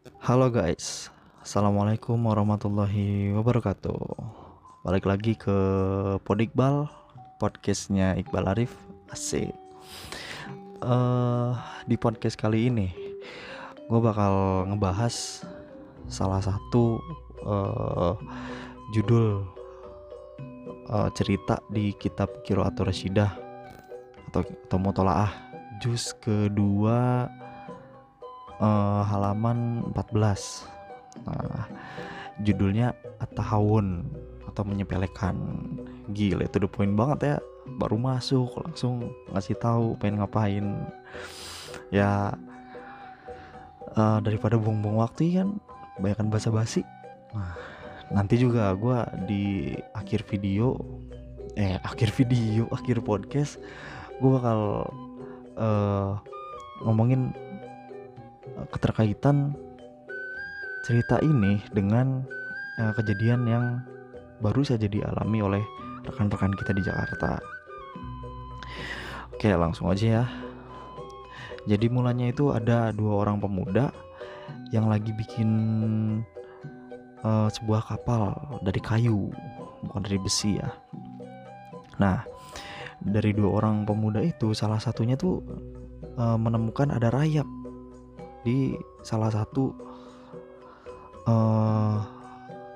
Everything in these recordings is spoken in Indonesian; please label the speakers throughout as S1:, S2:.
S1: Halo guys, Assalamualaikum warahmatullahi wabarakatuh. Balik lagi ke Podikbal Podcastnya Iqbal Arif. Asik. Uh, Di podcast kali ini Gue bakal ngebahas Salah satu uh, Judul uh, Cerita di kitab Kiroatur Rashidah Atau, atau Mutolaah Juz kedua uh, halaman 14 nah, judulnya tahun atau menyepelekan gila itu the point banget ya. Baru masuk langsung ngasih tahu pengen ngapain. Ya uh, daripada buang-buang waktu kan? Banyakkan basa-basi. Nah, nanti juga gue di akhir video eh akhir video akhir podcast gue bakal uh, ngomongin keterkaitan cerita ini dengan uh, kejadian yang baru saja dialami oleh rekan-rekan kita di Jakarta. Oke, langsung aja ya. Jadi mulanya itu ada dua orang pemuda yang lagi bikin uh, sebuah kapal dari kayu, bukan dari besi ya. Nah, dari dua orang pemuda itu salah satunya tuh uh, menemukan ada rayap di salah satu uh,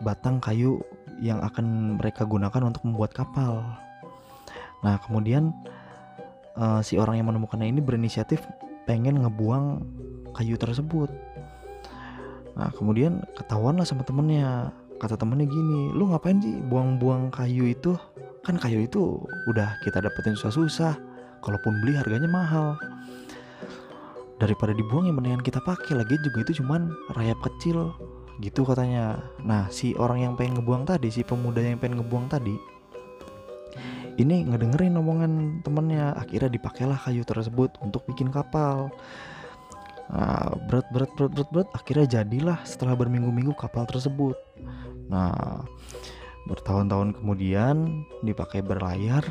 S1: batang kayu yang akan mereka gunakan untuk membuat kapal. Nah, kemudian uh, si orang yang menemukannya ini berinisiatif pengen ngebuang kayu tersebut. Nah, kemudian ketahuan lah sama temennya. Kata temennya gini, lu ngapain sih buang-buang kayu itu? Kan kayu itu udah kita dapetin susah-susah. Kalaupun beli harganya mahal daripada dibuang yang mendingan kita pakai lagi juga itu cuman rayap kecil gitu katanya. Nah si orang yang pengen ngebuang tadi si pemuda yang pengen ngebuang tadi ini ngedengerin omongan temennya. Akhirnya dipakailah kayu tersebut untuk bikin kapal. Nah berat berat berat berat berat. Akhirnya jadilah setelah berminggu-minggu kapal tersebut. Nah bertahun-tahun kemudian dipakai berlayar.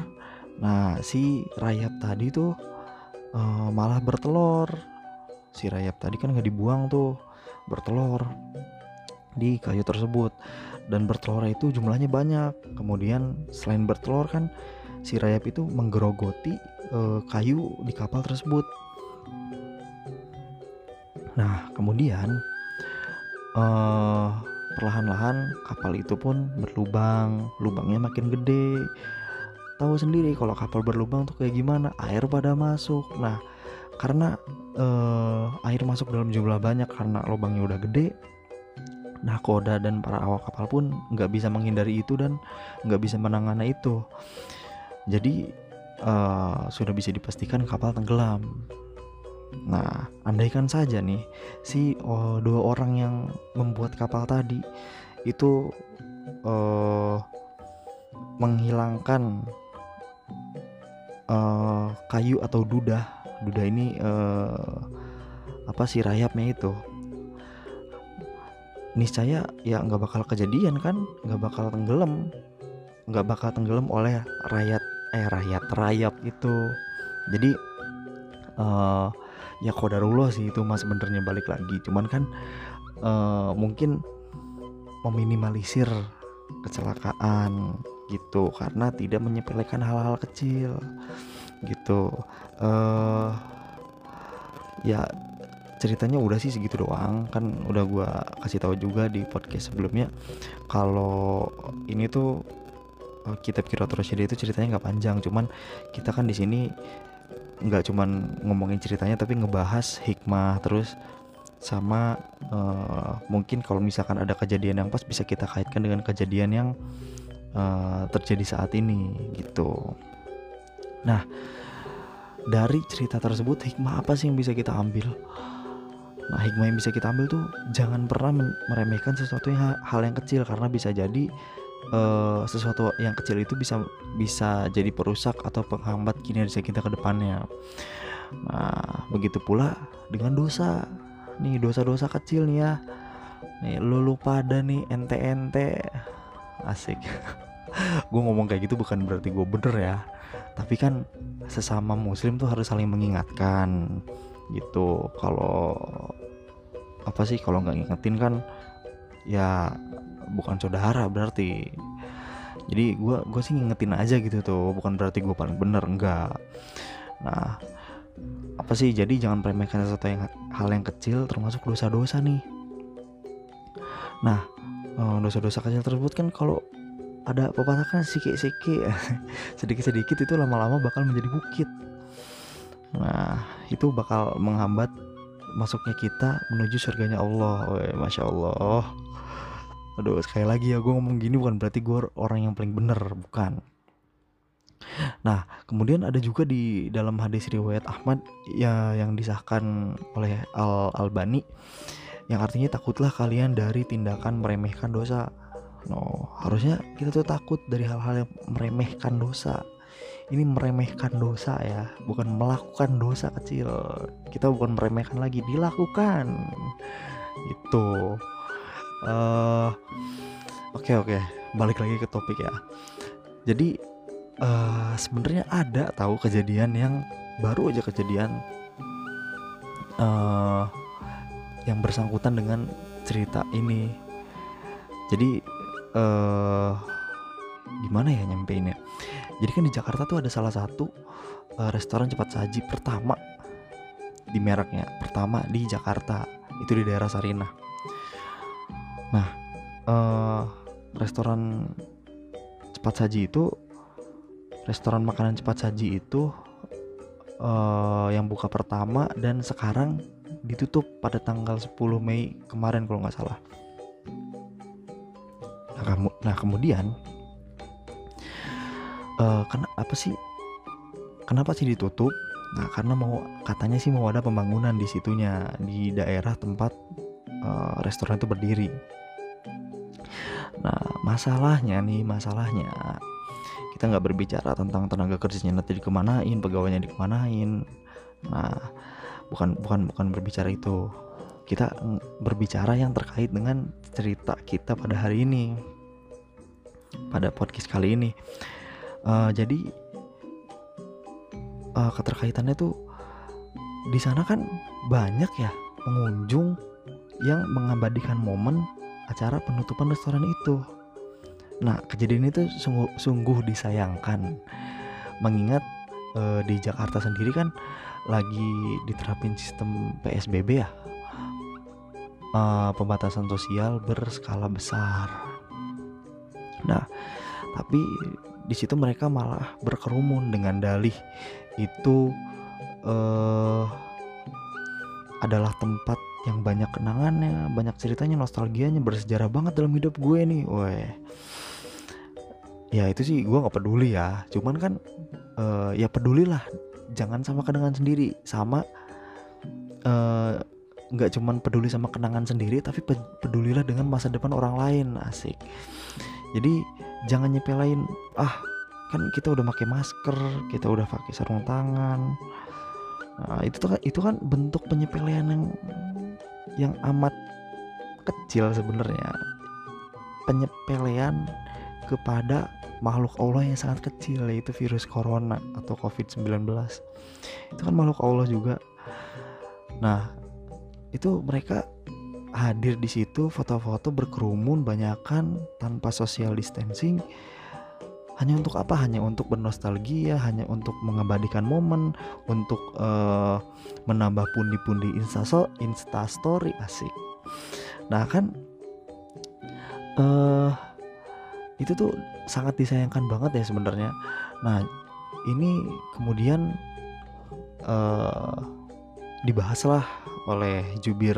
S1: Nah si rayap tadi tuh uh, malah bertelur si rayap tadi kan nggak dibuang tuh bertelur di kayu tersebut. Dan bertelur itu jumlahnya banyak. Kemudian selain bertelur kan si rayap itu menggerogoti uh, kayu di kapal tersebut. Nah kemudian uh, perlahan-lahan kapal itu pun berlubang. Lubangnya makin gede. Tahu sendiri kalau kapal berlubang tuh kayak gimana? Air pada masuk. Nah karena uh, air masuk dalam jumlah banyak karena lubangnya udah gede. Nah koda dan para awak kapal pun nggak bisa menghindari itu dan nggak bisa menangani itu. Jadi uh, sudah bisa dipastikan kapal tenggelam. Nah andaikan saja nih si oh, dua orang yang membuat kapal tadi itu uh, menghilangkan uh, kayu atau dudah Duda ini uh, apa sih rayapnya itu? Niscaya ya nggak bakal kejadian kan? Nggak bakal tenggelam. Nggak bakal tenggelam oleh rayat eh rayat rayap itu. Jadi uh, ya kodarullah sih itu mas sebenarnya balik lagi. Cuman kan uh, mungkin meminimalisir kecelakaan gitu. Karena tidak menyepelekan hal-hal kecil gitu. Uh, ya ceritanya udah sih segitu doang. Kan udah gua kasih tahu juga di podcast sebelumnya kalau ini tuh uh, kitab Kiratul Rasyid itu ceritanya nggak panjang. Cuman kita kan di sini nggak cuman ngomongin ceritanya tapi ngebahas hikmah terus sama uh, mungkin kalau misalkan ada kejadian yang pas bisa kita kaitkan dengan kejadian yang uh, terjadi saat ini gitu. Nah, dari cerita tersebut hikmah apa sih yang bisa kita ambil? Nah, hikmah yang bisa kita ambil tuh jangan pernah meremehkan sesuatu yang hal yang kecil karena bisa jadi uh, sesuatu yang kecil itu bisa bisa jadi perusak atau penghambat kinerja kita ke depannya. Nah, begitu pula dengan dosa. Nih, dosa-dosa kecil nih ya. Nih, lu lupa ada nih ente-ente. Asik. gue ngomong kayak gitu bukan berarti gue bener ya. Tapi kan sesama muslim tuh harus saling mengingatkan gitu. Kalau apa sih kalau nggak ngingetin kan ya bukan saudara berarti. Jadi gue gue sih ngingetin aja gitu tuh bukan berarti gue paling bener enggak. Nah apa sih jadi jangan meremehkan sesuatu yang hal yang kecil termasuk dosa-dosa nih. Nah eh, dosa-dosa kecil tersebut kan kalau ada pepatah kan siki-siki sedikit-sedikit itu lama-lama bakal menjadi bukit. Nah itu bakal menghambat masuknya kita menuju surganya Allah. Weh, Masya Allah. Aduh sekali lagi ya gue ngomong gini bukan berarti gue orang yang paling bener Bukan. Nah kemudian ada juga di dalam hadis riwayat Ahmad ya yang disahkan oleh Al Albani Yang artinya takutlah kalian dari tindakan meremehkan dosa No, harusnya kita tuh takut dari hal-hal yang meremehkan dosa. Ini meremehkan dosa ya bukan melakukan dosa kecil. Kita bukan meremehkan lagi dilakukan. Itu uh, oke okay, oke. Okay. balik lagi ke topik ya. Jadi uh, sebenarnya ada tahu kejadian yang baru aja kejadian uh, yang bersangkutan dengan cerita ini. Jadi uh, gimana ya nyampeinnya jadi kan di Jakarta tuh ada salah satu uh, restoran cepat saji pertama di mereknya pertama di Jakarta itu di daerah Sarinah nah uh, restoran cepat saji itu restoran makanan cepat saji itu uh, yang buka pertama dan sekarang ditutup pada tanggal 10 Mei kemarin kalau nggak salah. Nah, kamu, nah kemudian uh, kan apa sih? Kenapa sih ditutup? Nah karena mau katanya sih mau ada pembangunan di situnya di daerah tempat uh, restoran itu berdiri. Nah masalahnya nih masalahnya kita nggak berbicara tentang tenaga kerjanya nanti dikemanain pegawainya dikemanain. Nah bukan bukan bukan berbicara itu kita berbicara yang terkait dengan cerita kita pada hari ini pada podcast kali ini uh, jadi uh, keterkaitannya tuh di sana kan banyak ya pengunjung yang mengabadikan momen acara penutupan restoran itu. Nah, kejadian itu sungguh, sungguh disayangkan, mengingat uh, di Jakarta sendiri kan lagi diterapin sistem PSBB ya, uh, pembatasan sosial berskala besar. Nah, tapi di situ mereka malah berkerumun dengan dalih itu uh, adalah tempat yang banyak kenangannya, banyak ceritanya, nostalgianya, bersejarah banget dalam hidup gue nih, weh. Ya itu sih gue nggak peduli ya, cuman kan uh, ya pedulilah, jangan sama kenangan sendiri, sama uh, nggak cuman peduli sama kenangan sendiri, tapi pedulilah dengan masa depan orang lain, asik. Jadi jangan nyepelain ah kan kita udah pakai masker kita udah pakai sarung tangan. Nah, itu tuh itu kan bentuk penyepelean yang yang amat kecil sebenarnya. Penyepelean kepada makhluk Allah yang sangat kecil yaitu virus corona atau covid-19 itu kan makhluk Allah juga. Nah itu mereka hadir di situ foto-foto berkerumun banyakkan tanpa social distancing. Hanya untuk apa? Hanya untuk bernostalgia hanya untuk mengabadikan momen untuk uh, menambah pundi-pundi insta insta story asik. Nah kan uh, itu tuh sangat disayangkan banget ya sebenarnya. Nah ini kemudian uh, dibahaslah oleh jubir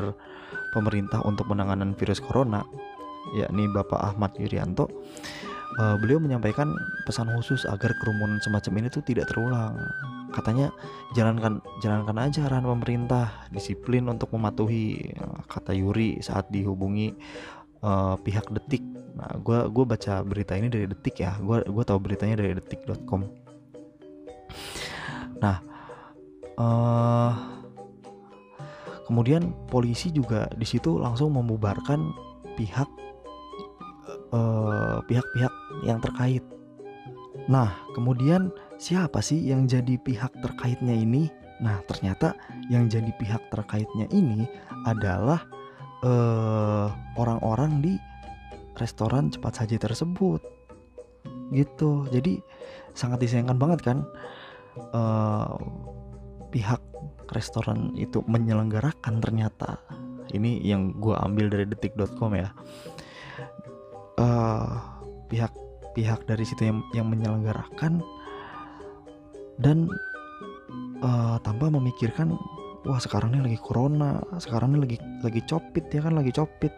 S1: pemerintah untuk penanganan virus corona, yakni Bapak Ahmad Yuryanto, uh, beliau menyampaikan pesan khusus agar kerumunan semacam ini tuh tidak terulang. Katanya jalankan jalankan aja arahan pemerintah, disiplin untuk mematuhi kata Yuri saat dihubungi uh, pihak Detik. Nah, gue gua baca berita ini dari Detik ya, gue gua tahu beritanya dari detik.com. Nah, uh, Kemudian polisi juga di situ langsung membubarkan pihak eh, pihak-pihak uh, yang terkait. Nah, kemudian siapa sih yang jadi pihak terkaitnya ini? Nah, ternyata yang jadi pihak terkaitnya ini adalah eh, orang-orang di restoran cepat saji tersebut gitu jadi sangat disayangkan banget kan eh, pihak restoran itu menyelenggarakan ternyata. Ini yang gue ambil dari detik.com ya. Uh, pihak pihak dari situ yang yang menyelenggarakan dan uh, tanpa memikirkan wah sekarang ini lagi corona sekarang ini lagi lagi copit ya kan lagi copit.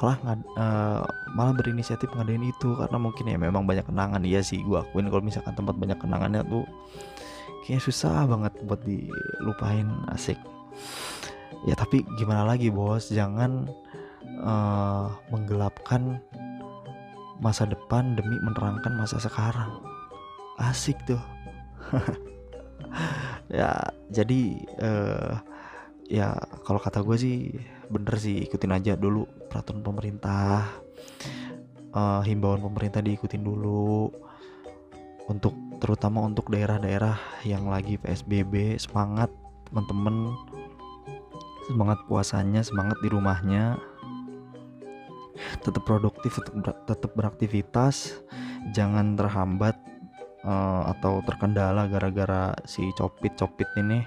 S1: Malah uh, malah berinisiatif ngadain itu karena mungkin ya memang banyak kenangan. Iya sih gue akuin kalau misalkan tempat banyak kenangannya tuh kayaknya susah banget buat dilupain asik. Ya tapi gimana lagi bos? Jangan uh, menggelapkan masa depan demi menerangkan masa sekarang. Asik tuh. Ya jadi uh, ya kalau kata gue sih bener sih ikutin aja dulu peraturan pemerintah. Uh, himbauan pemerintah diikutin dulu untuk terutama untuk daerah-daerah yang lagi PSBB semangat teman-teman semangat puasanya semangat di rumahnya tetap produktif tetap ber tetap beraktivitas jangan terhambat uh, atau terkendala gara-gara si copit-copit ini.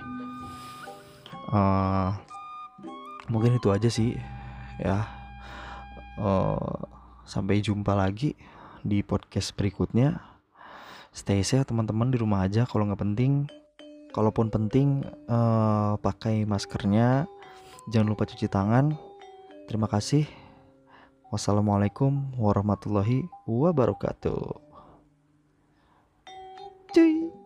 S1: Uh, mungkin itu aja sih ya. Uh, sampai jumpa lagi di podcast berikutnya stay safe teman-teman di rumah aja kalau nggak penting kalaupun penting uh, pakai maskernya jangan lupa cuci tangan terima kasih Wassalamualaikum warahmatullahi wabarakatuh. Cuy.